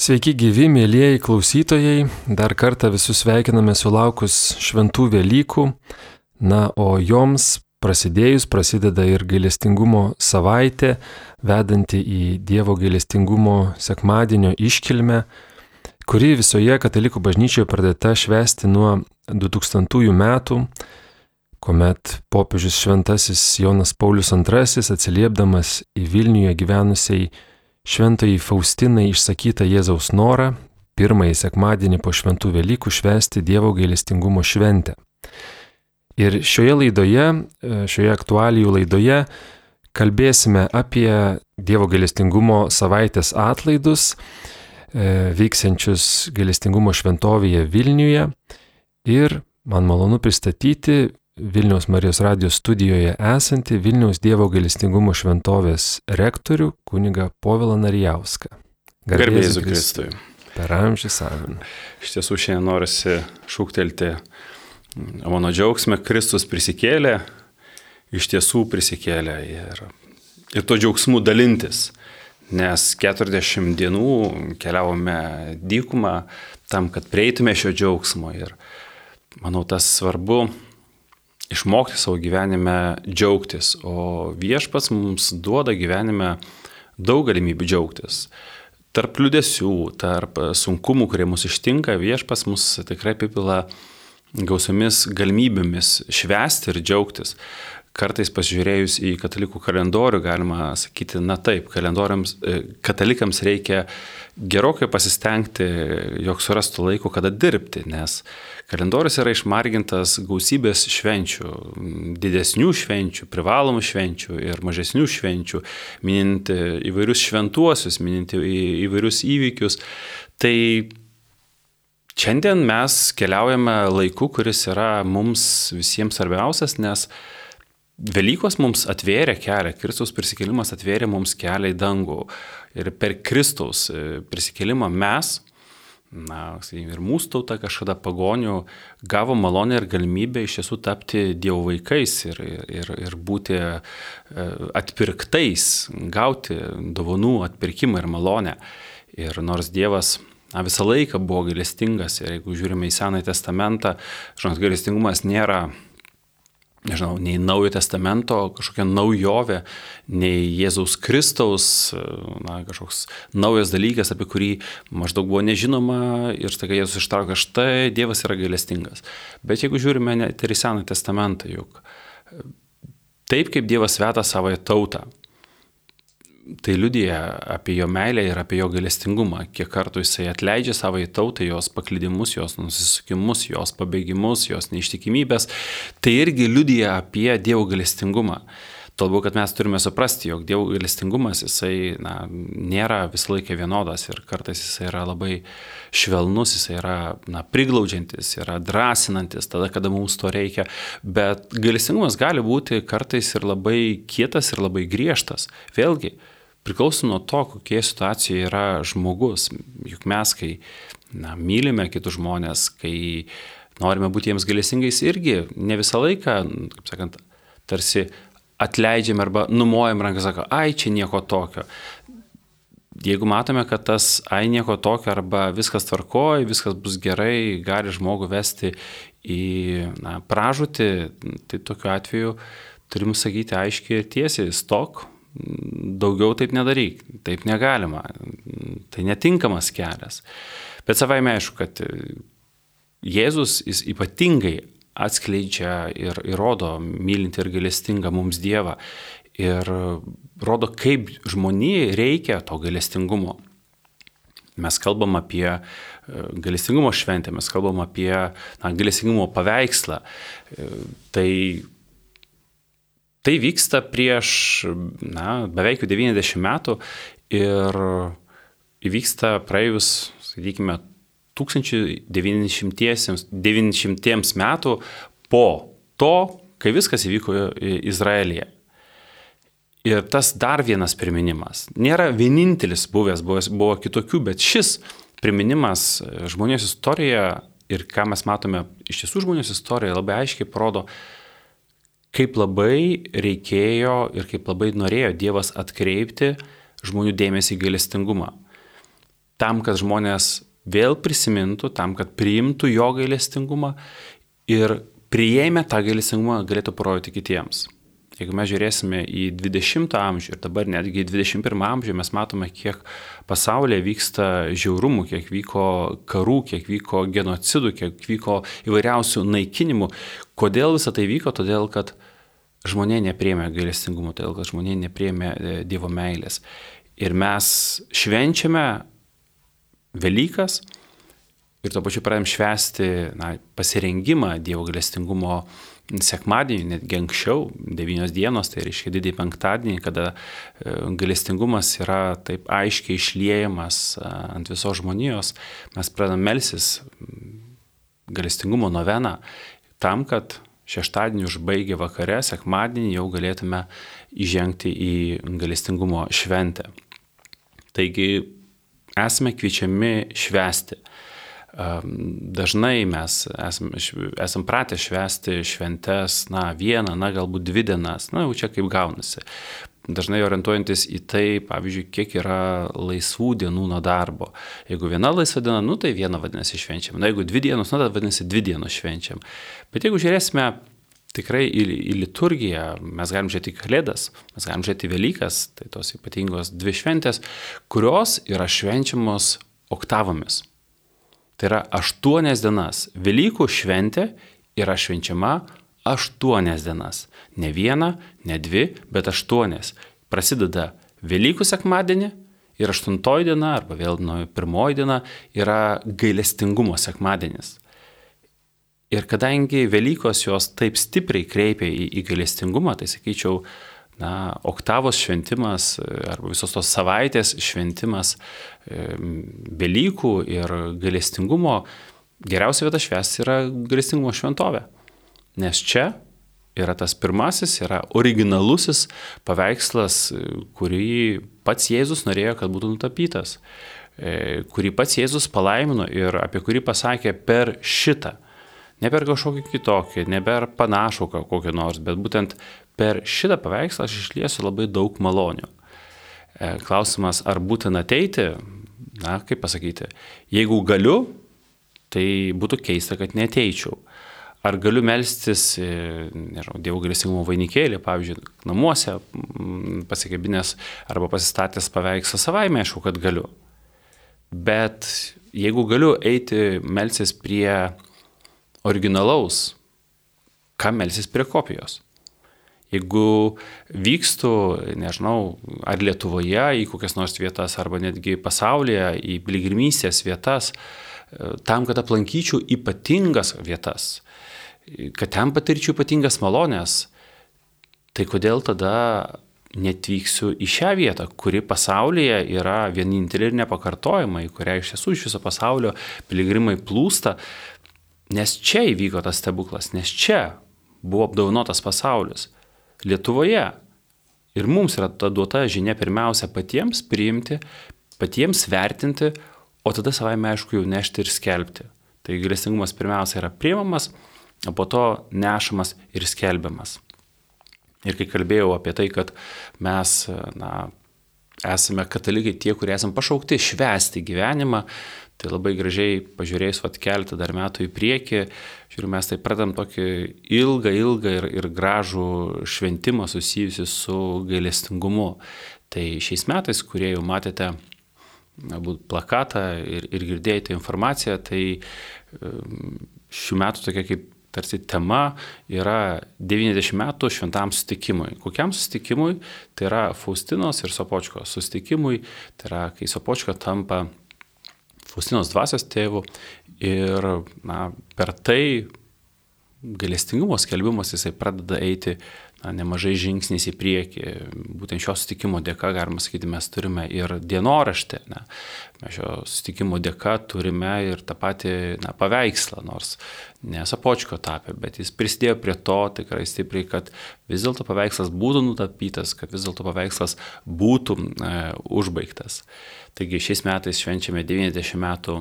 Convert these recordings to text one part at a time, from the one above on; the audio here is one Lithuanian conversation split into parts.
Sveiki gyvi, mėlyjeji klausytojai, dar kartą visus sveikiname sulaukus šventų Velykų, na, o joms prasidėjus prasideda ir gailestingumo savaitė, vedanti į Dievo gailestingumo sekmadienio iškilmę, kuri visoje katalikų bažnyčioje pradėta švesti nuo 2000 metų, kuomet popiežius šventasis Jonas Paulius II atsiliepdamas į Vilniuje gyvenusiai šventai Faustinai išsakytą Jėzaus norą pirmąjį sekmadienį po šventų Velykų švesti Dievo gailestingumo šventę. Ir šioje laidoje, šioje aktualijų laidoje kalbėsime apie Dievo gailestingumo savaitės atlaidus, vyksiančius gailestingumo šventovėje Vilniuje. Ir man malonu pristatyti Vilniaus Marijos radijos studijoje esantį Vilniaus Dievo gailestingumo šventovės rektorių kuniga Povilą Narijauską. Garbėjus Kristui. Per amžių savin. Iš tiesų šiandien norisi šūktelti mano džiaugsmę, Kristus prisikėlė, iš tiesų prisikėlė ir, ir to džiaugsmų dalintis. Nes 40 dienų keliavome dykumą tam, kad prieitume šio džiaugsmo ir manau tas svarbu išmokti savo gyvenime džiaugtis, o viešpats mums duoda gyvenime daug galimybių džiaugtis. Tarp liūdėsių, tarp sunkumų, kurie mus ištinka, viešpas mus tikrai apipila gausiomis galimybėmis švęsti ir džiaugtis. Kartais pasižiūrėjus į katalikų kalendorių galima sakyti, na taip, e, katalikams reikia gerokai pasistengti, jog surastų laiko, kada dirbti, nes kalendorius yra išmargintas gausybės švenčių, didesnių švenčių, privalomų švenčių ir mažesnių švenčių, minint įvairius šventuosius, minint įvairius įvykius. Tai šiandien mes keliaujame laiku, kuris yra mums visiems svarbiausias, nes Velykos mums atvėrė kelią, Kristus prisikėlimas atvėrė mums kelią į dangų. Ir per Kristaus e, prisikėlimą mes, na, ir mūsų tauta kažkada pagonių, gavo malonę ir galimybę iš tiesų tapti Dievo vaikais ir, ir, ir būti e, atpirktais, gauti dovanų atpirkimą ir malonę. Ir nors Dievas na, visą laiką buvo gailestingas ir jeigu žiūrime į Senąjį testamentą, žinot, gailestingumas nėra nežinau, nei Naujojo testamento kažkokia naujovė, nei Jėzaus Kristaus, na, kažkoks naujas dalykas, apie kurį maždaug buvo nežinoma ir staiga Jėzus ištraukia, štai Dievas yra gailestingas. Bet jeigu žiūrime net ir į Senąjį testamentą, juk taip kaip Dievas veda savoje tautą, tai liudija apie jo meilę ir apie jo galestingumą, kiek kartų jisai atleidžia savo į tautą, jos paklydimus, jos nusisukimus, jos pabėgimus, jos neištikimybės, tai irgi liudija apie Dievo galestingumą. Tolbu, kad mes turime suprasti, jog Dievo galestingumas jisai na, nėra visą laiką vienodas ir kartais jisai yra labai švelnus, jisai yra na, priglaudžiantis, yra drąsinantis tada, kada mums to reikia, bet galestingumas gali būti kartais ir labai kietas ir labai griežtas. Vėlgi, priklauso nuo to, kokie situacijoje yra žmogus. Juk mes, kai na, mylime kitus žmonės, kai norime būti jiems galesingais, irgi ne visą laiką, kaip sakant, tarsi atleidžiam arba numojam ranką, sako, ai, čia nieko tokio. Jeigu matome, kad tas ai nieko tokio arba viskas tvarkoja, viskas bus gerai, gali žmogų vesti į na, pražūtį, tai tokiu atveju turim sakyti aiškiai ir tiesiai, stok, daugiau taip nedaryk, taip negalima, tai netinkamas kelias. Bet savai aišku, kad Jėzus jis ypatingai atskleidžia ir įrodo mylinti ir galestingą mums Dievą ir rodo, kaip žmonijai reikia to galestingumo. Mes kalbam apie e, galestingumo šventę, mes kalbam apie na, galestingumo paveikslą. E, tai Tai vyksta prieš na, beveik 90 metų ir įvyksta praėjus, sakykime, 1990 metų po to, kai viskas įvyko Izraelyje. Ir tas dar vienas priminimas. Nėra vienintelis buvęs, buvo, buvo kitokių, bet šis priminimas žmonijos istorijoje ir ką mes matome iš tiesų žmonijos istorijoje labai aiškiai parodo, kaip labai reikėjo ir kaip labai norėjo Dievas atkreipti žmonių dėmesį į gailestingumą. tam, kad žmonės vėl prisimintų, tam, kad priimtų jo gailestingumą ir prieėmę tą gailestingumą galėtų parodyti kitiems. Jeigu mes žiūrėsime į 20 amžių ir dabar netgi į 21 amžių, mes matome, kiek pasaulyje vyksta žiaurumų, kiek vyko karų, kiek vyko genocidų, kiek vyko įvairiausių naikinimų. Kodėl visą tai vyko? Todėl, kad žmonė nepriemė gailestingumo, todėl, kad žmonė nepriemė e, Dievo meilės. Ir mes švenčiame Velykas ir tuo pačiu pradėm švęsti na, pasirengimą Dievo galestingumo sekmadienį, netgi anksčiau, devynios dienos, tai reiškia didį penktadienį, kada e, galestingumas yra taip aiškiai išliejamas e, ant visos žmonijos, mes pradedam melsis galestingumo noveną tam, kad šeštadienį užbaigę vakare, sekmadienį jau galėtume įžengti į galestingumo šventę. Taigi esame kviečiami švęsti. Dažnai mes esam, esam pratę švęsti šventes, na, vieną, na, galbūt dvi dienas, na, jau čia kaip gaunasi. Dažnai orientuojantis į tai, pavyzdžiui, kiek yra laisvų dienų nuo darbo. Jeigu viena laisva diena, nu tai viena vadinasi švenčiam. Na, jeigu dvi dienos, nu tada vadinasi dvi dienos švenčiam. Bet jeigu žiūrėsime tikrai į, į liturgiją, mes galim žiūrėti Kalėdas, mes galim žiūrėti Velykas, tai tos ypatingos dvi šventės, kurios yra švenčiamos oktavomis. Tai yra aštuonias dienas. Velykų šventė yra švenčiama aštuonias dienas. Ne viena, ne dvi, bet aštuonias. Prasideda Velykų sekmadienį ir aštuntoji diena, arba vėl nuo pirmoji diena, yra gailestingumo sekmadienis. Ir kadangi Velykos jos taip stipriai kreipia į, į galestingumą, tai sakyčiau, na, oktavos šventimas arba visos tos savaitės šventimas Velykų ir galestingumo, geriausia vieta švęsti yra galestingumo šventovė. Nes čia yra tas pirmasis, yra originalusis paveikslas, kurį pats Jėzus norėjo, kad būtų nutapytas, e, kurį pats Jėzus palaimino ir apie kurį pasakė per šitą Ne per kažkokį kitokį, ne per panašų kokį nors, bet būtent per šitą paveikslą aš išliesiu labai daug malonių. E, klausimas, ar būtina ateiti, na, kaip pasakyti, jeigu galiu, tai būtų keista, kad neteičiau. Ar galiu melstis, e, nežinau, Dievo galėsingumo vainikėlį, pavyzdžiui, namuose pasikabinės arba pasistatęs paveikslą savaime, aišku, kad galiu. Bet jeigu galiu eiti melstis prie originalaus, kam melsis prie kopijos. Jeigu vykstu, nežinau, ar Lietuvoje į kokias nors vietas, arba netgi pasaulyje į piligrimystės vietas, e, tam, kad aplankyčiau ypatingas vietas, kad ten patirčiau ypatingas malonės, tai kodėl tada netvyksiu į šią vietą, kuri pasaulyje yra vienintelė ir nepakartojama, į kurią iš tiesų iš viso pasaulio piligrimai plūsta, Nes čia įvyko tas stebuklas, nes čia buvo apdaunotas pasaulis. Lietuvoje. Ir mums yra ta duota žinia pirmiausia patiems priimti, patiems vertinti, o tada savaime aišku jau nešti ir skelbti. Tai gailestingumas pirmiausia yra priimamas, o po to nešamas ir skelbiamas. Ir kai kalbėjau apie tai, kad mes na, esame katalikai tie, kurie esame pašaukti švęsti gyvenimą, Tai labai gražiai pažiūrėjus vat keletą dar metų į priekį, žiūriu, mes tai pradam tokį ilgą, ilgą ir, ir gražų šventimą susijusi su gailestingumu. Tai šiais metais, kurie jau matėte galbūt plakatą ir, ir girdėjote informaciją, tai šių metų tokia kaip tarsi tema yra 90 metų šventam sustikimui. Kokiam sustikimui? Tai yra Faustinos ir Sopočko sustikimui, tai yra kai Sopočko tampa Faustinos dvasios tėvų ir na, per tai galestingumo skelbimas jisai pradeda eiti na, nemažai žingsniais į priekį. Būtent šio sutikimo dėka, galima sakyti, mes turime ir dienoraštį. Ne. Mes šio sutikimo dėka turime ir tą patį na, paveikslą, nors nesapočko tapė, bet jis prisidėjo prie to tikrai stipriai, kad vis dėlto paveikslas būtų nutapytas, kad vis dėlto paveikslas būtų e, užbaigtas. Taigi šiais metais švenčiame 90 metų,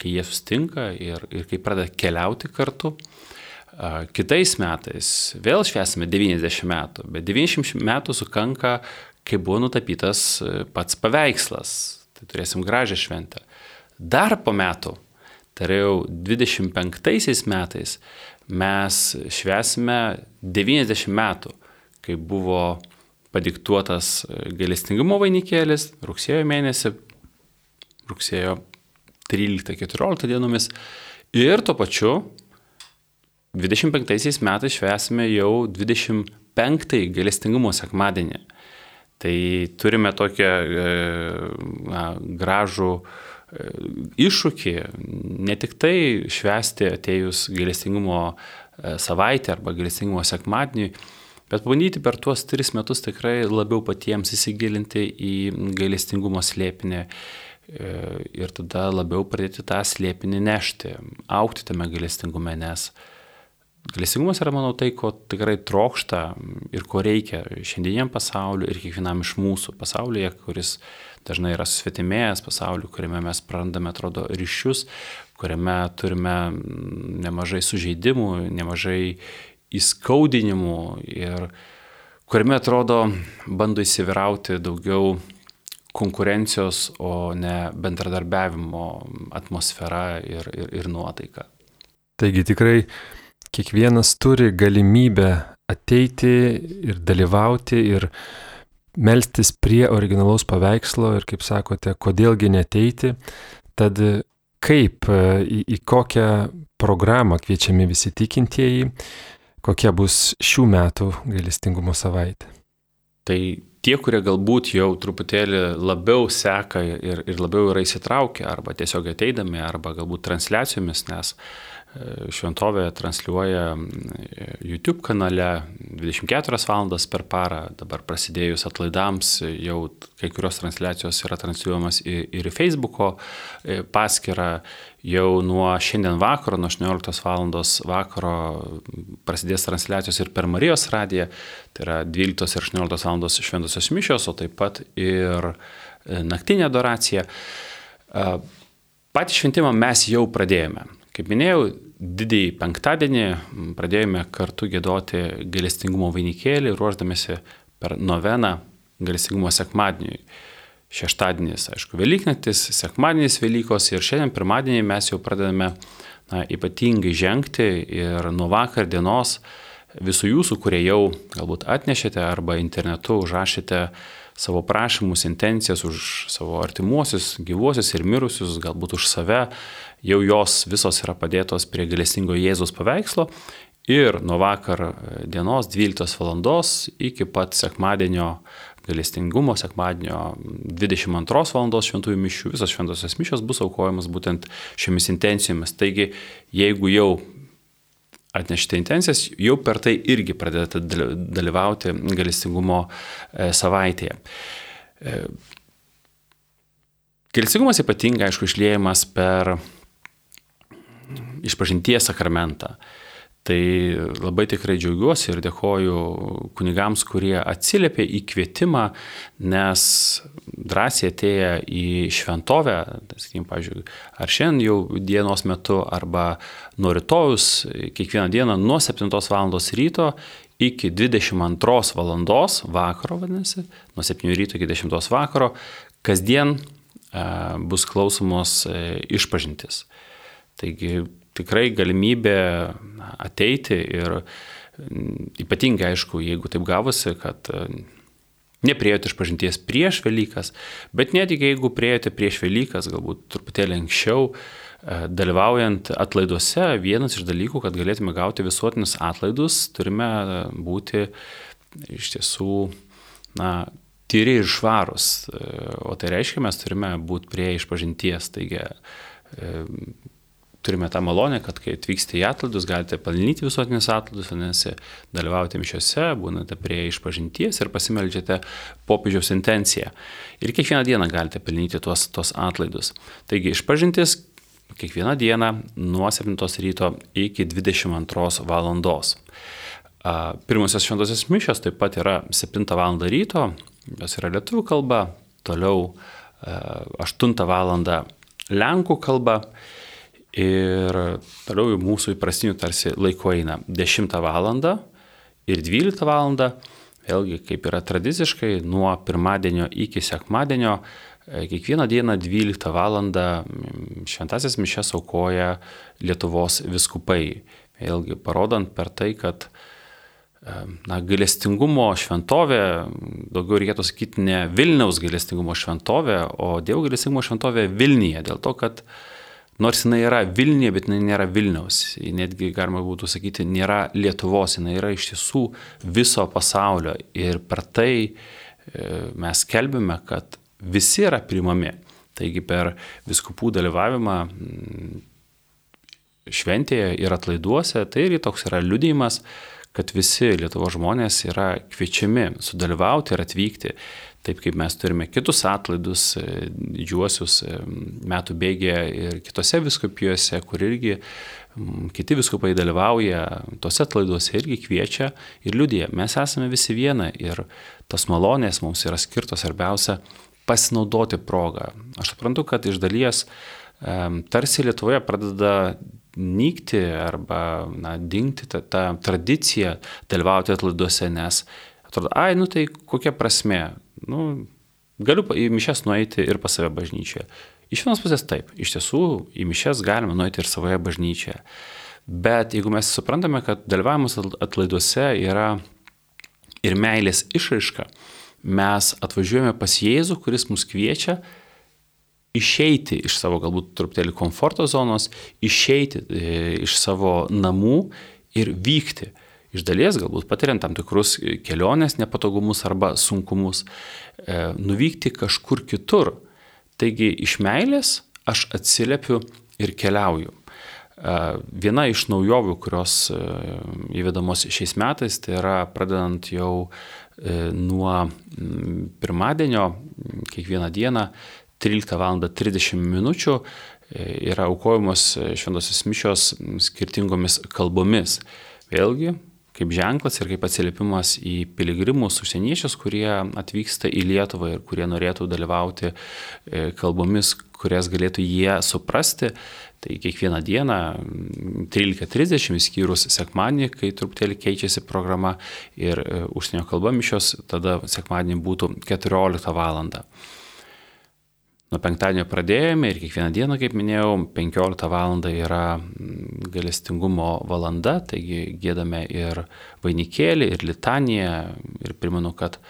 kai jie sustinka ir, ir kai pradeda keliauti kartu. Kitais metais vėl švesime 90 metų, bet 90 metų sukanka, kai buvo nutapytas e, pats paveikslas. Tai turėsim gražią šventę. Dar po metų, tai yra jau 25 metais, mes švesime 90 metų, kai buvo padiktuotas gailestingumo vainikėlis rugsėjo mėnesį, rugsėjo 13-14 dienomis. Ir tuo pačiu 25 metais švesime jau 25 gailestingumo sekmadienį. Tai turime tokią e, na, gražų e, iššūkį ne tik tai švesti atėjus gailestingumo e, savaitę arba gailestingumo sekmadienį, bet bandyti per tuos tris metus tikrai labiau patiems įsigilinti į gailestingumo slėpinį ir tada labiau pradėti tą slėpinį nešti, aukti tame gailestingume, nes uh, Galėsingumas yra, manau, tai, ko tikrai trokšta ir ko reikia šiandieniam pasauliu ir kiekvienam iš mūsų pasaulyje, kuris dažnai yra susvetimėjęs pasauliu, kuriame mes prarandame, atrodo, ryšius, kuriame turime nemažai sužeidimų, nemažai įskaudinimų ir kuriame, atrodo, bando įsivyrauti daugiau konkurencijos, o ne bendradarbiavimo atmosfera ir, ir, ir nuotaika. Taigi tikrai kiekvienas turi galimybę ateiti ir dalyvauti ir melstis prie originalaus paveikslo ir, kaip sakote, kodėlgi neteiti. Tad kaip, į, į kokią programą kviečiami visi tikintieji, kokia bus šių metų gailestingumo savaitė. Tai tie, kurie galbūt jau truputėlį labiau seka ir, ir labiau yra įsitraukę, arba tiesiog ateidami, arba galbūt transliacijomis, nes šventovė transliuoja YouTube kanale 24 valandas per parą, dabar prasidėjus atlaidams jau kai kurios transliacijos yra transliuojamas ir į Facebook'o e, paskyrą, jau nuo šiandien vakaro, nuo 18 valandos vakaro prasidės transliacijos ir per Marijos radiją, tai yra 12 ir 18 valandos šventosios mišios, o taip pat ir e, naktinė adoracija. Patį šventimą mes jau pradėjome. Kaip minėjau, didįjį penktadienį pradėjome kartu gėdoti galestingumo vainikėlį, ruoždamėsi per noveną galestingumo sekmadieniui. Šeštadienis, aišku, Velyknatis, sekmadienis Velykos ir šiandien pirmadienį mes jau pradedame na, ypatingai žengti ir nuo vakar dienos visų jūsų, kurie jau galbūt atnešėte arba internetu užrašėte savo prašymus, intencijas už savo artimuosius, gyvuosius ir mirusius, galbūt už save, jau jos visos yra padėtos prie galestingo Jėzus paveikslo. Ir nuo vakar dienos 12 val. iki pat sekmadienio galestingumo, sekmadienio 22 val. šventųjų mišių, visos šventosios mišios bus aukojamos būtent šiomis intencijomis. Taigi, jeigu jau atnešite intencijas, jau per tai irgi pradedate dalyvauti galestingumo e, savaitėje. E, Galestingumas ypatingai, aišku, išliejamas per išpažinties sakramentą. Tai labai tikrai džiaugiuosi ir dėkoju kunigams, kurie atsiliepė į kvietimą, nes drąsiai atėję į šventovę, tai, sakykim, pavyzdžiui, ar šiandien jau dienos metu, arba nuo rytojus, kiekvieną dieną nuo 7 val. ryto iki 22 val. vakaro, vadinasi, nuo 7 ryto iki 10 vakaro, kasdien bus klausomos e, išpažintis. Taigi tikrai galimybė ateiti ir ypatingai aišku, jeigu taip gavosi, kad e, nepriejote išpažinties prieš Velykas, bet netgi jeigu priejote prieš Velykas, galbūt truputėlį anksčiau, e, dalyvaujant atlaiduose, vienas iš dalykų, kad galėtume gauti visuotinius atlaidus, turime būti iš tiesų, na, tyri ir švarus. E, o tai reiškia, mes turime būti prie išpažinties. Taigi, turime tą malonę, kad kai atvyksite į atlaidus, galite palinyti visuotinius atlaidus, vadinasi, dalyvauti mišiose, būnate prie išpažinties ir pasimeldžiate popiežiaus intenciją. Ir kiekvieną dieną galite palinyti tuos, tuos atlaidus. Taigi išpažintis kiekvieną dieną nuo 7 ryto iki 22 valandos. Pirmosios šventosios mišios taip pat yra 7 val. ryto, jos yra lietuvių kalba, toliau 8 val. lenkų kalba Ir toliau jau mūsų įprastinių tarsi laiko eina 10 val. ir 12 val. Vėlgi, kaip yra tradiciškai, nuo pirmadienio iki sekmadienio kiekvieną dieną 12 val. šventasias mišes aukoja Lietuvos viskupai. Vėlgi parodant per tai, kad na, gailestingumo šventovė, daugiau reikėtų sakyti ne Vilniaus gailestingumo šventovė, o Dievo gailestingumo šventovė Vilniuje. Dėl to, kad nors jinai yra Vilniuje, bet jinai nėra Vilniaus. Ji netgi, galima būtų sakyti, nėra Lietuvos, jinai yra iš tiesų viso pasaulio. Ir per tai e, mes kelbime, kad visi yra primami. Taigi per viskupų dalyvavimą šventėje ir atlaiduose, tai ir toks yra liudijimas, kad visi Lietuvo žmonės yra kviečiami sudalyvauti ir atvykti, taip kaip mes turime kitus atlaidus, e, didžiuosius e, metų bėgėje ir kitose viskupijose, kur irgi kiti viskupai dalyvauja, tose atlaiduose irgi kviečia ir liudija, mes esame visi viena ir tos malonės mums yra skirtos svarbiausia pasinaudoti progą. Aš suprantu, kad iš dalies tarsi Lietuvoje pradeda nykti arba na, dingti ta, ta tradicija dalyvauti atlaiduose, nes atrodo, ai, nu tai kokia prasme, nu, galiu į mišes nueiti ir pas save bažnyčioje. Iš vienos pusės taip, iš tiesų į mišes galima nueiti ir savoje bažnyčioje. Bet jeigu mes suprantame, kad dalyvavimas atlaiduose yra ir meilės išraiška, mes atvažiuojame pas Jėzų, kuris mus kviečia išeiti iš savo galbūt truputėlį komforto zonos, išeiti e, iš savo namų ir vykti. Iš dalies galbūt patiriant tam tikrus kelionės nepatogumus arba sunkumus, e, nuvykti kažkur kitur. Taigi iš meilės aš atsiliepiu ir keliauju. E, viena iš naujovių, kurios įvedamos šiais metais, tai yra pradedant jau nuo pirmadienio, kiekvieną dieną 13 val. 30 minučių yra aukojamos e, šventosios mišios skirtingomis kalbomis. Vėlgi, kaip ženklas ir kaip atsiliepimas į piligrimus, užsieniečius, kurie atvyksta į Lietuvą ir kurie norėtų dalyvauti e, kalbomis, kurias galėtų jie suprasti. Tai kiekvieną dieną 13.30 skyrus sekmadienį, kai truputėlį keičiasi programa ir e, užsienio kalba mišios, tada sekmadienį būtų 14 val. Nuo penktadienio pradėjome ir kiekvieną dieną, kaip minėjau, 15 val. yra mm, galestingumo valanda, taigi gėdame ir vainikėlį, ir litaniją. Ir primenu, kad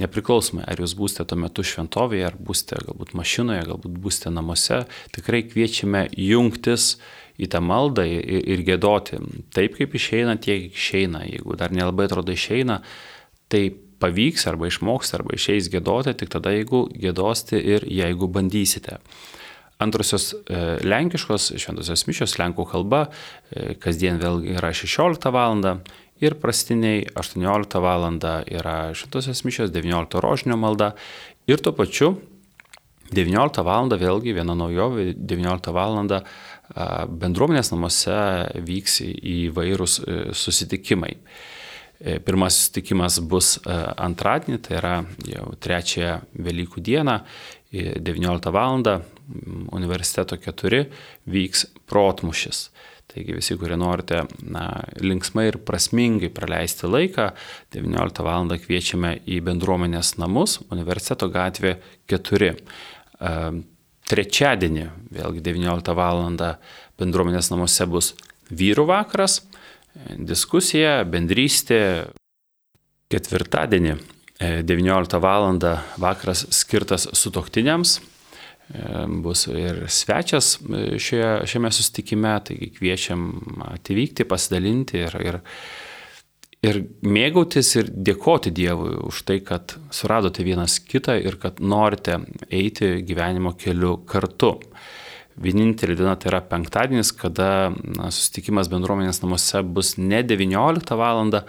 nepriklausomai, ar jūs būsite tuo metu šventovėje, ar būsite galbūt mašinoje, galbūt būsite namuose, tikrai kviečiame jungtis į tą maldą ir, ir gėdoti. Taip kaip išeina, tiek išeina. Jeigu dar nelabai atrodo išeina, tai pavyks arba išmoks arba išeis gėdoti tik tada, jeigu gėdosite ir jeigu bandysite. Antrosios e, lenkiškos šventosios mišios lenkų kalba e, kasdien vėl yra 16 val. ir prastiniai 18 val. yra šventosios mišios, 19 rožinio malda ir tuo pačiu 19 val. vėlgi viena naujovė, 19 val. bendruomenės namuose vyks įvairūs e, susitikimai. E, pirmasis sutikimas bus e, antradienį, tai yra jau trečiąją Velykų dieną, 19 val. universiteto 4 vyks protmušis. Taigi visi, kurie norite na, linksmai ir prasmingai praleisti laiką, 19 val. kviečiame į bendruomenės namus, universiteto gatvė 4. E, trečiadienį, vėlgi 19 val. bendruomenės namuose bus vyrų vakaras, diskusija, bendrystė. Ketvirtadienį 19 e, val. vakaras skirtas sutoktiniams. E, bus ir svečias e, šioje, šiame sustikime, taigi kviečiam atvykti, pasidalinti ir, ir, ir mėgautis ir dėkoti Dievui už tai, kad suradote vienas kitą ir kad norite eiti gyvenimo keliu kartu. Vienintelė diena tai yra penktadienis, kada na, susitikimas bendruomenės namuose bus ne 19 val.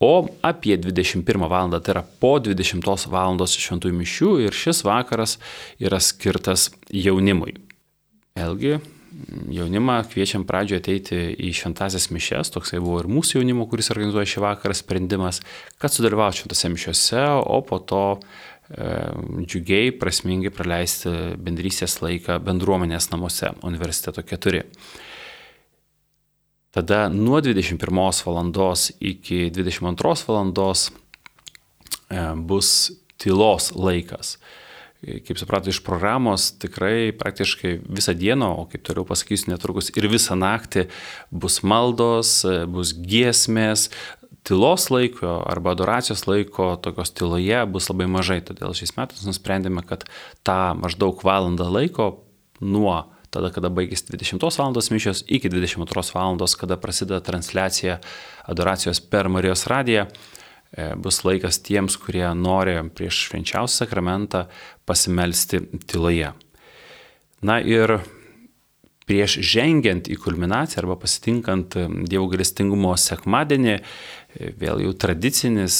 o apie 21 val. tai yra po 20 val. šventųjų mišių ir šis vakaras yra skirtas jaunimui. Vėlgi, jaunimą kviečiam pradžioje ateiti į šventasias mišes, toksai buvo ir mūsų jaunimo, kuris organizuoja šį vakarą sprendimas, kad sudalyvautų šventose mišiose, o po to džiugiai, prasmingai praleisti bendrystės laiką bendruomenės namuose universiteto 4. Tada nuo 21 val. iki 22 val. bus tylos laikas. kaip suprato iš programos, tikrai praktiškai visą dieną, o kaip toliau pasakysiu netrukus, ir visą naktį bus maldos, bus giesmės, tylos laiko arba adoracijos laiko tokios tyloje bus labai mažai. Todėl šiais metais nusprendėme, kad tą maždaug valandą laiko nuo tada, kada baigėsi 20 val. mišios, iki 22 val. kada prasideda transliacija adoracijos per Marijos radiją, e, bus laikas tiems, kurie nori prieš švenčiausią sakramentą pasimelsti tyloje. Na ir prieš žengiant į kulminaciją arba pasitinkant Dievo galestingumo sekmadienį, vėl jau tradicinis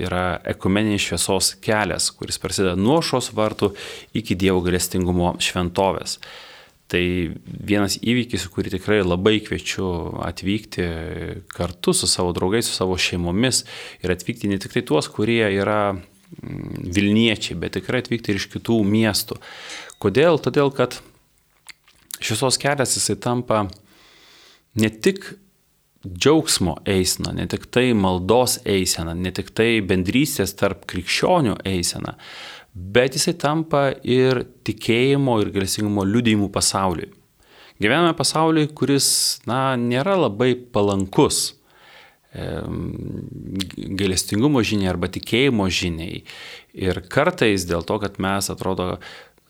yra ekumeninis šviesos kelias, kuris prasideda nuo šios vartų iki Dievo galestingumo šventovės. Tai vienas įvykis, kurį tikrai labai kviečiu atvykti kartu su savo draugais, su savo šeimomis ir atvykti ne tik tai tuos, kurie yra Vilniečiai, bet tikrai atvykti ir iš kitų miestų. Kodėl? Todėl, kad šviesos kelias jisai tampa ne tik džiaugsmo eisena, ne tik tai maldos eisena, ne tik tai bendrystės tarp krikščionių eisena, bet jisai tampa ir tikėjimo ir galėsingumo liudėjimų pasauliui. Gyvename pasauliui, kuris, na, nėra labai palankus gailestingumo žiniai arba tikėjimo žiniai. Ir kartais dėl to, kad mes atrodo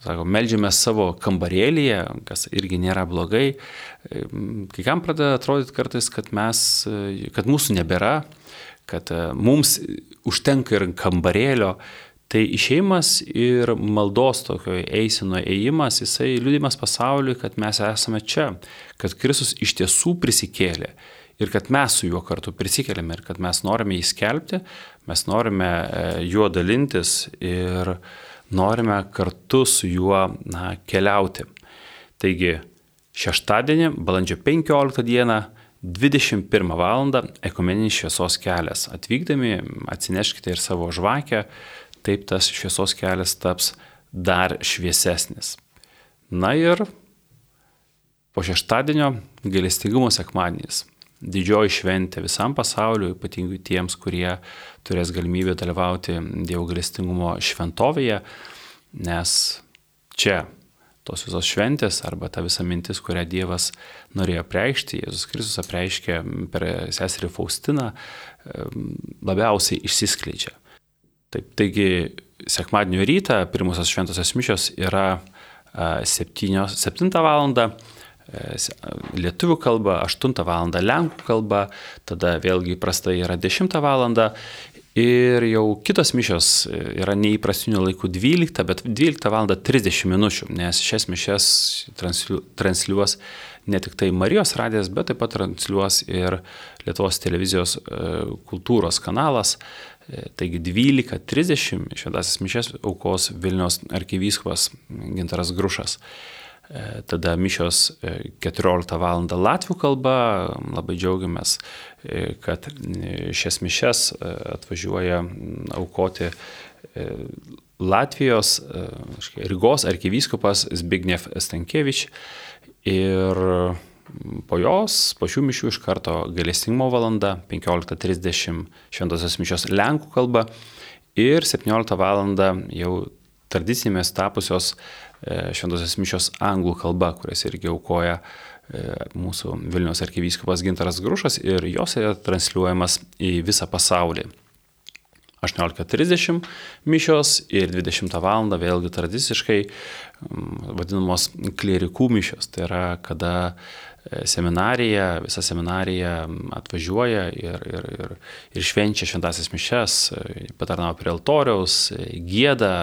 sako, melžiame savo kambarėlyje, kas irgi nėra blogai. Kai kam pradeda atrodyti kartais, kad, mes, kad mūsų nebėra, kad e, mums užtenka ir kambarėlio. Tai išeimas ir maldos tokio eisino ėjimas, jisai liūdimas pasauliui, kad mes esame čia, kad Kristus iš tiesų prisikėlė ir kad mes su juo kartu prisikeliame ir kad mes norime jį skelbti, mes norime e, juo dalintis ir uh, norime kartu su juo na, keliauti. Taigi šeštadienį, balandžio 15 dieną, 21 val. ekumeninis šviesos kelias. Atvykdami atsineškite ir savo žvakę, taip tas šviesos kelias taps dar šviesesnis. Na ir po šeštadienio gailestingumo sekmadienis didžioji šventė visam pasauliu, ypatingai tiems, kurie turės galimybę dalyvauti Dievo galestingumo šventovėje, nes čia tos visos šventės arba ta visa mintis, kurią Dievas norėjo preikšti, Jėzus Kristus apreiškė per seserį Faustiną, labiausiai išsiskleidžia. Taip, taigi sekmadienio rytą pirmosios šventosios mišios yra 7, 7 val lietuvių kalba, 8 val. lenkų kalba, tada vėlgi įprastai yra 10 val. Ir jau kitos mišios yra neįprastinių laikų 12, bet 12 val. 30 minučių, nes šias mišes transliuos ne tik tai Marijos radijas, bet taip pat transliuos ir Lietuvos televizijos kultūros kanalas. Taigi 12.30 šventasis mišes aukos Vilnius arkivyskupas Gintaras Grušas. E, tada mišios 14 e, val. latvių kalba, labai džiaugiamės, e, kad šias mišes atvažiuoja aukoti Latvijos Rygos arkivyskupas Zbigniew Stankievič ir po jos, po šių mišių iš karto galestingumo valanda, 15.30 šventosios mišios lenkų kalba ir 17 val. jau tradicinėmis tapusios šventosios mišios anglų kalba, kurias irgi aukoja e, mūsų Vilnius arkivyskupas Gintaras Grušas ir jos yra transliuojamas į visą pasaulį. 18.30 mišios ir 20 val. vėlgi tradiciškai vadinamos klierikų mišios. Tai yra, kada e, seminarija, visa seminarija atvažiuoja ir, ir, ir, ir švenčia šventasias mišes, patarnavo prie altoriaus, gėda,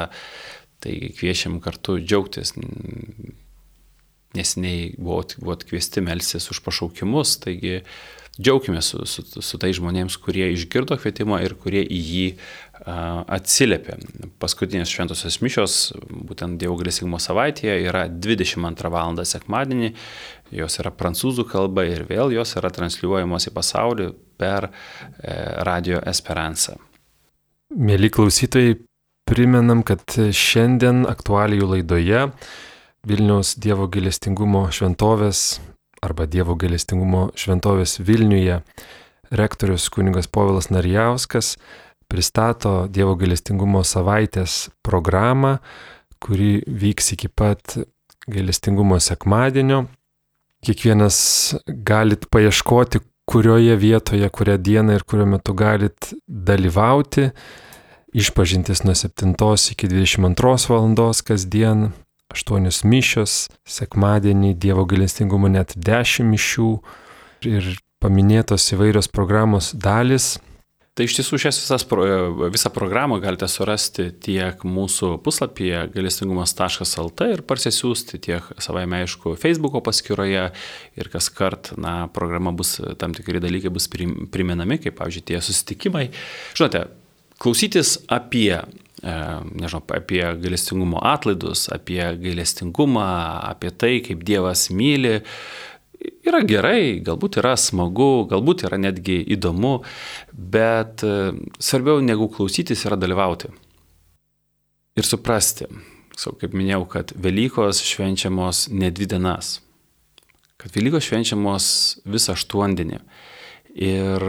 Tai kviečiam kartu džiaugtis. Nesiniai buvo, buvo kviesti melsis už pašaukimus, taigi džiaugime su, su, su tai žmonėms, kurie išgirdo kvietimą ir kurie į jį a, atsiliepė. Paskutinės šventosios mišios, būtent Dievo galėsimo savaitėje, yra 22 val. sekmadienį, jos yra prancūzų kalba ir vėl jos yra transliuojamos į pasaulį per e, Radio Esperanza. Mėly klausytojai, Primenam, kad šiandien aktualijų laidoje Vilniaus Dievo gailestingumo šventovės arba Dievo gailestingumo šventovės Vilniuje rektorius kunigas Povilas Narijauskas pristato Dievo gailestingumo savaitės programą, kuri vyks iki pat gailestingumo sekmadienio. Kiekvienas galit paieškoti, kurioje vietoje, kurią dieną ir kuriuo metu galit dalyvauti. Išpažintis nuo 7 iki 22 val. kasdien, 8 mišios, sekmadienį Dievo gailestingumo net 10 mišių ir paminėtos įvairios programos dalis Tai iš tiesų šias visas, visą programą galite surasti tiek mūsų puslapyje galestingumas.lt ir parsisiųsti tiek savai aišku Facebook'o paskyroje ir kas kart, na, programa bus, tam tikri dalykai bus priminami, kaip, pavyzdžiui, tie susitikimai. Žinote, klausytis apie e, nežinau, apie gailestingumo atlaidus, apie gailestingumą, apie tai, kaip Dievas myli, yra gerai, galbūt yra smagu, galbūt yra netgi įdomu, bet e, svarbiau negu klausytis yra dalyvauti. Ir suprasti, so, kaip minėjau, kad Velykos švenčiamos ne dvi dienas, kad Velykos švenčiamos visą aštuondienį. Ir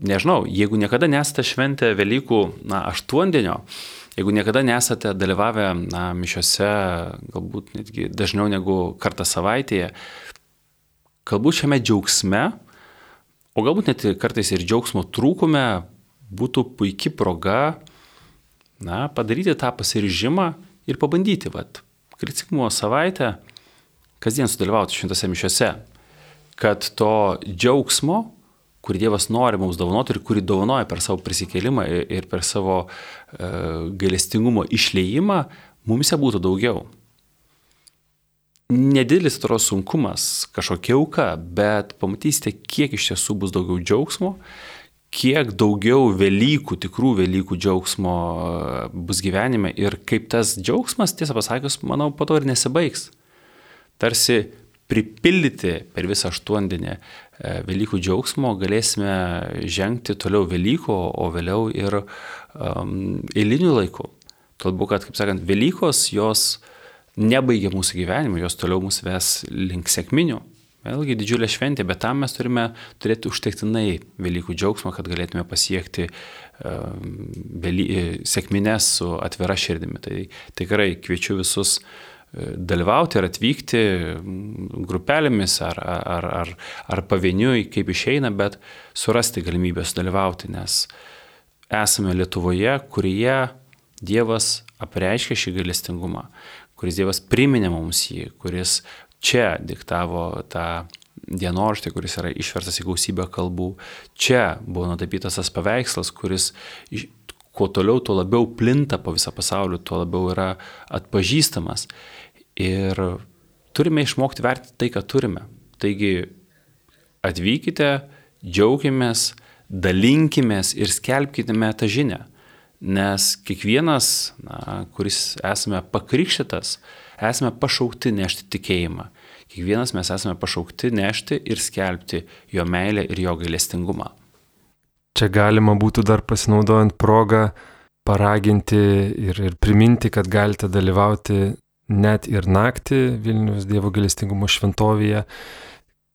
nežinau, jeigu niekada nesate šventę Velykų na, aštuondienio, jeigu niekada nesate dalyvavę na, mišiose, galbūt netgi dažniau negu kartą savaitėje, galbūt šiame džiaugsme, o galbūt net kartais ir džiaugsmo trūkume būtų puikia proga na, padaryti tą pasiryžimą ir pabandyti, vad, kritikimo savaitę kasdien sudalyvauti šventose mišiose, kad to džiaugsmo, kurį Dievas nori mums dovanoti ir kurį dovanoja per savo prisikėlimą ir per savo e, gailestingumo išleimą, mumise būtų daugiau nedidelis atrodo sunkumas, kažkokia auka, bet pamatysite, kiek iš tiesų bus daugiau džiaugsmo, kiek daugiau Velykų, tikrų Velykų džiaugsmo e, bus gyvenime ir kaip tas džiaugsmas, tiesą pasakius, manau, po to ir nesibaigs. Tarsi pripildyti per visą aštuondienį e, Velykų džiaugsmo galėsime žengti toliau Velykų, o vėliau ir um, eilinių laikų. Todėl, kad, kaip sakant, Velykos jos nebaigia mūsų gyvenimo, jos toliau mus ves link sėkminių. Vėlgi didžiulė šventė, bet tam mes turime turėti užtektinai Velykų džiaugsmo, kad galėtume pasiekti uh, vėly, sėkminės su atvira širdimi. Tai tikrai kviečiu visus uh, dalyvauti ir atvykti grupelėmis ar, ar, ar, ar pavieniui, kaip išeina, bet surasti galimybę sudalyvauti, nes esame Lietuvoje, kurioje Dievas apreiškia šį galestingumą kuris Dievas priminė mums jį, kuris čia diktavo tą dienoraštį, kuris yra išverstas į gausybę kalbų. Čia buvo nutapytas tas paveikslas, kuris kuo toliau, tuo labiau plinta po visą pasaulį, tuo labiau yra atpažįstamas. Ir turime išmokti vertinti tai, ką turime. Taigi atvykite, džiaugiamės, dalinkimės ir skelbkite tą žinią. Nes kiekvienas, na, kuris esame pakrikštytas, esame pašaukti nešti tikėjimą. Kiekvienas mes esame pašaukti nešti ir skelbti jo meilę ir jo gailestingumą. Čia galima būtų dar pasinaudojant progą paraginti ir, ir priminti, kad galite dalyvauti net ir naktį Vilnius Dievo gailestingumo šventovėje,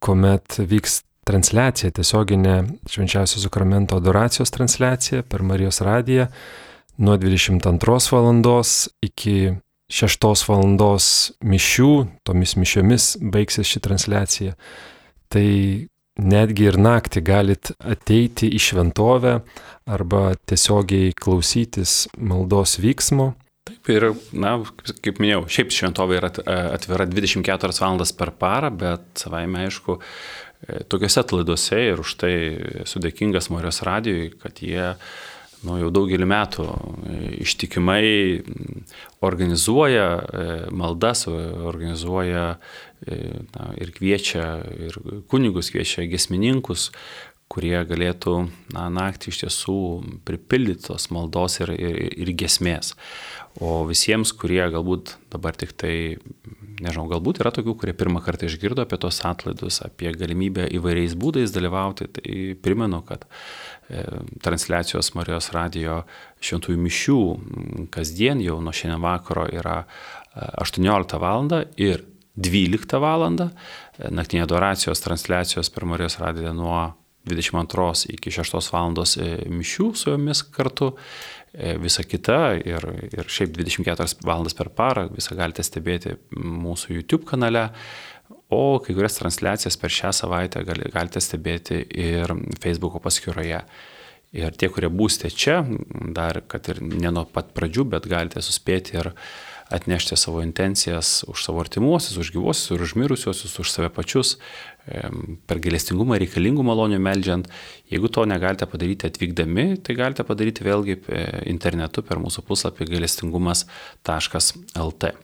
kuomet vyks transliacija, tiesioginė švenčiausio sakramento adoracijos transliacija per Marijos radiją nuo 22 val. iki 6 val. mišių, tomis mišiomis baigsis ši transliacija. Tai netgi ir naktį galit ateiti į šventovę arba tiesiogiai klausytis maldos vyksmo. Taip ir, na, kaip minėjau, šiaip šventovė yra atvira 24 valandas per parą, bet savaime aišku, E, tokiuose atlaiduose ir už tai esu dėkingas Morijos radijui, kad jie nu, jau daugelį metų e, ištikimai organizuoja e, maldas, organizuoja na, ir kviečia, ir kunigus kviečia gesmininkus, kurie galėtų na, naktį iš tiesų pripildyti tos maldos ir, ir, ir gesmės. O visiems, kurie galbūt dabar tik tai nežinau, galbūt yra tokių, kurie pirmą kartą išgirdo apie tos atlaidus, apie galimybę įvairiais būdais dalyvauti. Tai primenu, kad e, transliacijos Marijos radio šventųjų mišių kasdien jau nuo šiandien vakaro yra 18 e, val. ir 12 val. E, naktinė adoracijos transliacijos per Marijos radiją nuo 22 iki 6 val. mišių su jomis kartu. Visa kita ir, ir šiaip 24 valandas per parą visą galite stebėti mūsų YouTube kanale. O kai kurias transliacijas per šią savaitę galite stebėti ir Facebook paskyroje. Ir tie, kurie būsite čia, dar kad ir ne nuo pat pradžių, bet galite suspėti ir atnešti savo intencijas už savo artimuosius, už gyvuosius ir už mirusiuosius, už save pačius, per gailestingumą reikalingų malonių meldžiant. Jeigu to negalite padaryti atvykdami, tai galite padaryti vėlgi internetu per mūsų puslapį gailestingumas.lt.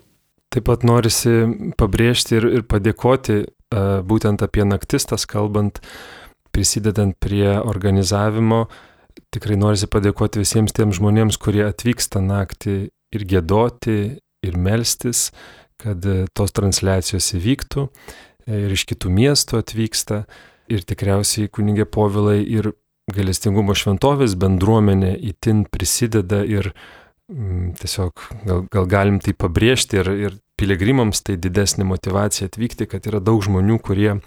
Taip pat norisi pabrėžti ir, ir padėkoti būtent apie naktistas kalbant, prisidedant prie organizavimo. Tikrai norisi padėkoti visiems tiems žmonėms, kurie atvyksta naktį ir gėdoti, ir melstis, kad tos transliacijos įvyktų. Ir iš kitų miestų atvyksta. Ir tikriausiai kunigė povilai ir galestingumo šventovės bendruomenė įtin prisideda ir Mm, tiesiog gal, gal galim tai pabrėžti ir, ir piligrimams tai didesnė motivacija atvykti, kad yra daug žmonių, kurie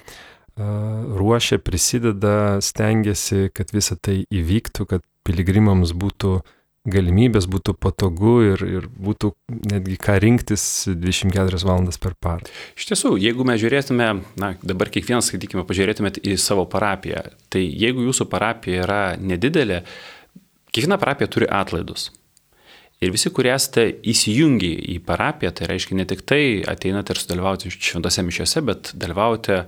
ruošia, prisideda, stengiasi, kad visa tai įvyktų, kad piligrimams būtų galimybės, būtų patogu ir, ir būtų netgi ką rinktis 24 valandas per parą. Iš tiesų, jeigu mes žiūrėtume, na, dabar kiekvienas, sakykime, pažiūrėtumėt į savo parapiją, tai jeigu jūsų parapija yra nedidelė, kiekviena parapija turi atlaidus. Ir visi, kurie esate įsijungi į parapiją, tai reiškia ne tik tai ateinate ir sudalyvauti šventose mišiose, bet dalyvaujate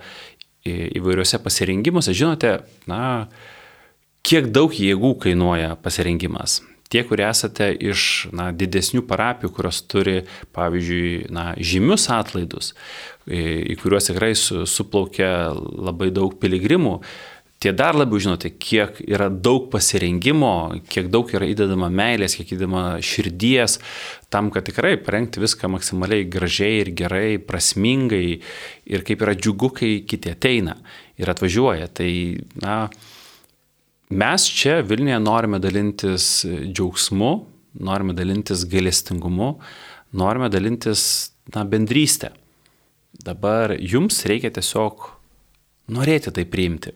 įvairiuose pasirengimuose. Žinote, na, kiek daug jėgų kainuoja pasirengimas. Tie, kurie esate iš na, didesnių parapijų, kurios turi, pavyzdžiui, na, žymius atlaidus, į kuriuos tikrai suplaukia labai daug piligrimų, tie dar labiau žinote, kiek yra daug pasirengimo, kiek daug yra įdedama meilės, kiek įdedama širdies, tam, kad tikrai parengti viską maksimaliai gražiai ir gerai, prasmingai ir kaip yra džiugu, kai kiti ateina ir atvažiuoja. Tai, na, mes čia Vilniuje norime dalintis džiaugsmu, norime dalintis gailestingumu, norime dalintis, na, bendrystę. Dabar jums reikia tiesiog norėti tai priimti.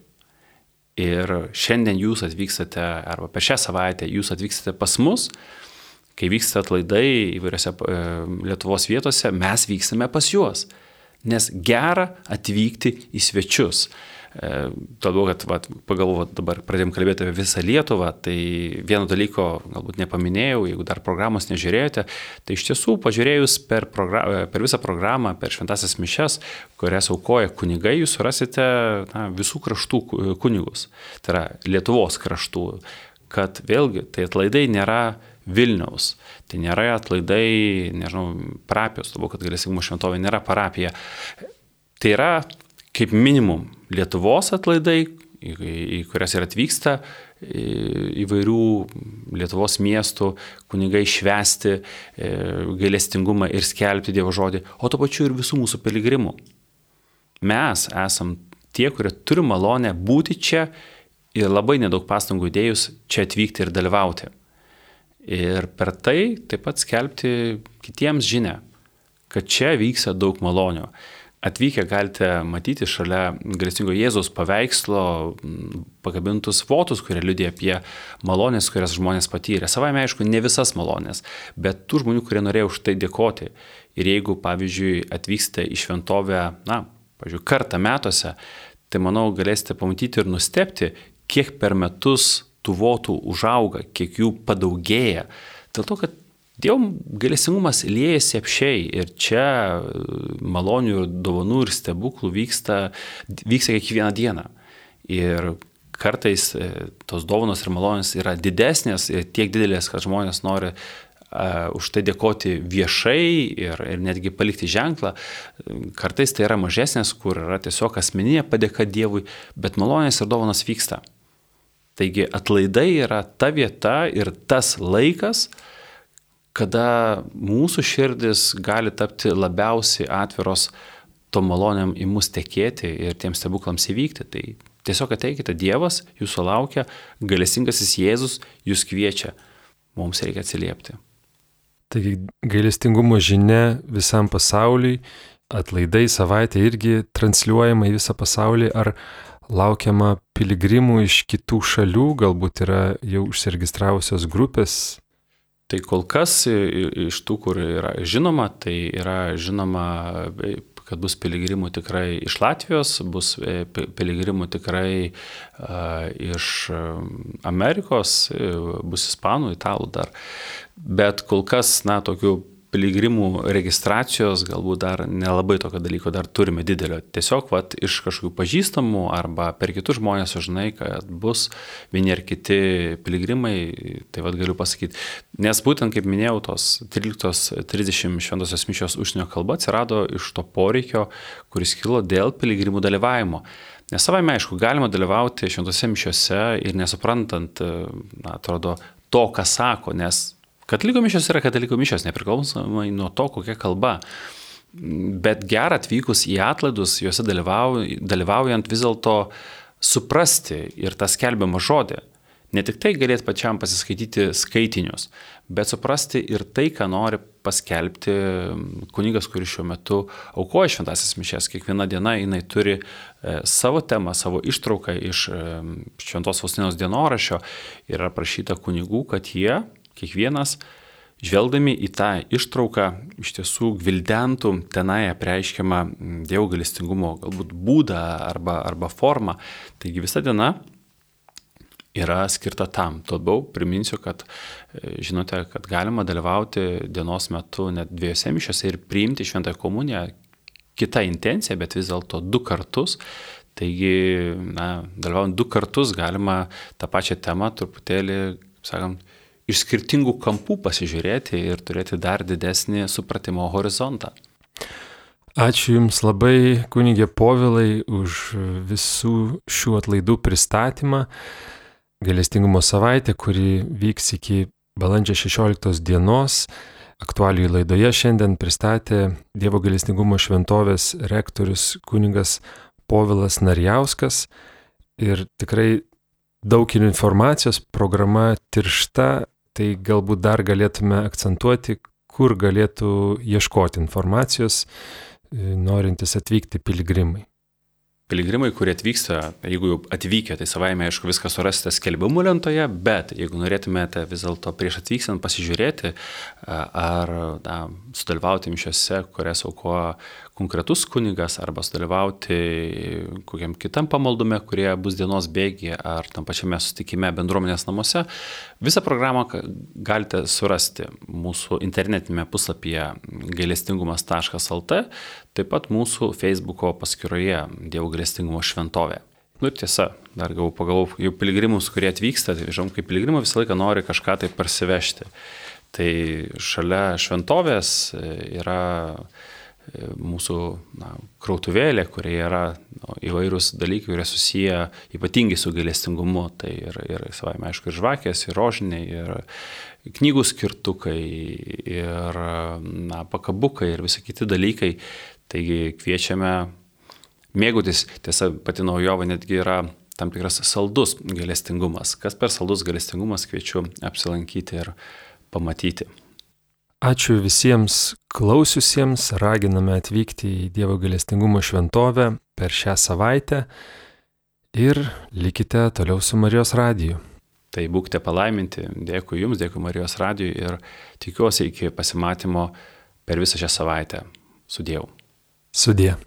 Ir šiandien jūs atvykstate, arba per šią savaitę jūs atvykstate pas mus, kai vyksta atlaidai įvairiose e, Lietuvos vietose, mes vykstame pas juos. Nes gera atvykti į svečius. Todėl, kad vat, pagalvo, dabar pradėjom kalbėti apie visą Lietuvą, tai vieno dalyko galbūt nepaminėjau, jeigu dar programos nežiūrėjote, tai iš tiesų pažiūrėjus per, per visą programą, per šventasias mišes, kurias aukoja kunigai, jūs rasite na, visų kraštų kunigus, tai yra Lietuvos kraštų, kad vėlgi tai atlaidai nėra Vilniaus. Tai nėra atlaidai, nežinau, parapijos, todėl kad galėsimo šventovė nėra parapija. Tai yra kaip minimum Lietuvos atlaidai, į, į kurias ir atvyksta įvairių Lietuvos miestų kunigai švesti e, gailestingumą ir skelbti Dievo žodį, o to pačiu ir visų mūsų piligrimų. Mes esam tie, kurie turi malonę būti čia ir labai nedaug pastangų įdėjus čia atvykti ir dalyvauti. Ir per tai taip pat skelbti kitiems žinę, kad čia vyksta daug malonio. Atvykę galite matyti šalia grėsingo Jėzaus paveikslo pakabintus fotus, kurie liudė apie malonės, kurias žmonės patyrė. Savai aišku, ne visas malonės, bet tų žmonių, kurie norėjo už tai dėkoti. Ir jeigu, pavyzdžiui, atvyksite į šventovę, na, pavyzdžiui, kartą metuose, tai manau galėsite pamatyti ir nustepti, kiek per metus tų votų užauga, kiek jų padaugėja. Dėl to, kad Dievo galėsingumas liejasi apšiai ir čia e, malonių ir dovanų ir stebuklų vyksta, vyksta kiekvieną dieną. Ir kartais e, tos dovanos ir malonės yra didesnės ir tiek didelės, kad žmonės nori uh, už tai dėkoti viešai ir, ir netgi palikti ženklą. Kartais tai yra mažesnės, kur yra tiesiog asmeninė padėka Dievui, bet malonės ir dovanos vyksta. Taigi atlaidai yra ta vieta ir tas laikas, uh, kada mūsų širdis gali tapti labiausiai atviros tom malonėm į mus tekėti ir tiems stebuklams įvykti. Tai tiesiog ateikite, Dievas jūsų laukia, galestingasis Jėzus jūs kviečia, mums reikia atsiliepti. Taigi gailestingumo žinia visam pasauliui, atlaidai savaitė irgi transliuojama į visą pasaulį, ar laukiama piligrimų iš kitų šalių, galbūt yra jau užsiregistravusios grupės. Tai kol kas iš tų, kur yra žinoma, tai yra žinoma kad bus piligrimų tikrai iš Latvijos, bus e, piligrimų tikrai iš Amerikos, e, bus ispanų, italų dar. Bet kol kas, na, tokių piligrimų registracijos galbūt dar nelabai tokio dalyko dar turime didelio. Tiesiog vat, iš kažkokių pažįstamų arba per kitus žmonės sužinai, kad bus vieni ar kiti piligrimai, tai vad galiu pasakyti. Nes būtent, kaip minėjau, tos 13.30 šventosios mišios užsienio kalba atsirado iš to poreikio, kuris kilo dėl piligrimų dalyvavimo. Nes savai aišku, galima dalyvauti šventose mišiose ir nesuprantant, na, atrodo, to, ką sako, nes Katalikų mišios yra katalikų mišios, nepriklausomai nuo to, kokia kalba. Bet gerą atvykus į atlaidus, juose dalyvaujant vis dėlto suprasti ir tą skelbiamą žodį. Ne tik tai galėt pačiam pasiskaityti skaitinius, bet suprasti ir tai, ką nori paskelbti kunigas, kuris šiuo metu aukoja šventasis mišės. Kiekviena diena jinai turi e, savo temą, savo ištrauką iš e, šventos Faustinos dienorašio ir yra prašyta kunigų, kad jie kiekvienas, žvelgdami į tą ištrauką, iš tiesų gvildentų tenai apreiškiamą mm, Dievo galestingumo galbūt būdą arba, arba formą. Taigi visa diena yra skirta tam. Labiau priminsiu, kad e, žinote, kad galima dalyvauti dienos metu net dviejose mišiose ir priimti šventąją komuniją kita intencija, bet vis dėlto du kartus. Taigi, na, dalyvaujant du kartus galima tą pačią temą truputėlį, sakant, iš skirtingų kampų pasižiūrėti ir turėti dar didesnį supratimo horizontą. Ačiū Jums labai, kunigė Povilai, už visų šių atlaidų pristatymą. Galestingumo savaitė, kuri vyks iki balandžio 16 dienos. Aktualijų laidoje šiandien pristatė Dievo galestingumo šventovės rektorius kunigas Povilas Narjauskas. Ir tikrai daug informacijos, programa tiršta, tai galbūt dar galėtume akcentuoti, kur galėtų ieškoti informacijos e, norintys atvykti piligrimai. Piligrimai, kurie atvyksta, jeigu jau atvykę, tai savaime, aišku, viską surasite skelbimų lentoje, bet jeigu norėtumėte vis dėlto prieš atvykstant pasižiūrėti ar na, sudalyvauti mišiose, kurias aukoja konkretus kunigas arba sudalyvauti kokiam kitam pamaldume, kurie bus dienos bėgi ar tam pačiame sustikime bendruomenės namuose. Visą programą galite surasti mūsų internetinėme puslapyje gailestingumas.lt, taip pat mūsų Facebook'o paskyroje Dievo gailestingumo šventovė. Nu ir tiesa, dar gavau pagalvojau, jau piligrimus, kurie atvyksta, tai žinom, kaip piligrimai visą laiką nori kažką tai parsivežti. Tai šalia šventovės yra mūsų na, krautuvėlė, kurie yra nu, įvairūs dalykai, kurie susiję ypatingai su gailestingumu. Tai ir, ir savai, aišku, ir žvakės, ir rožiniai, ir knygų skirtukai, ir na, pakabukai, ir visi kiti dalykai. Taigi kviečiame mėgautis. Tiesa, pati naujovė netgi yra tam tikras saldus gailestingumas. Kas per saldus gailestingumas kviečiu apsilankyti ir pamatyti. Ačiū visiems klausiusiems, raginame atvykti į Dievo galestingumo šventovę per šią savaitę ir likite toliau su Marijos radiju. Tai būkite palaiminti, dėkui Jums, dėkui Marijos radijui ir tikiuosi iki pasimatymo per visą šią savaitę. Sudėjau. Sudėjau.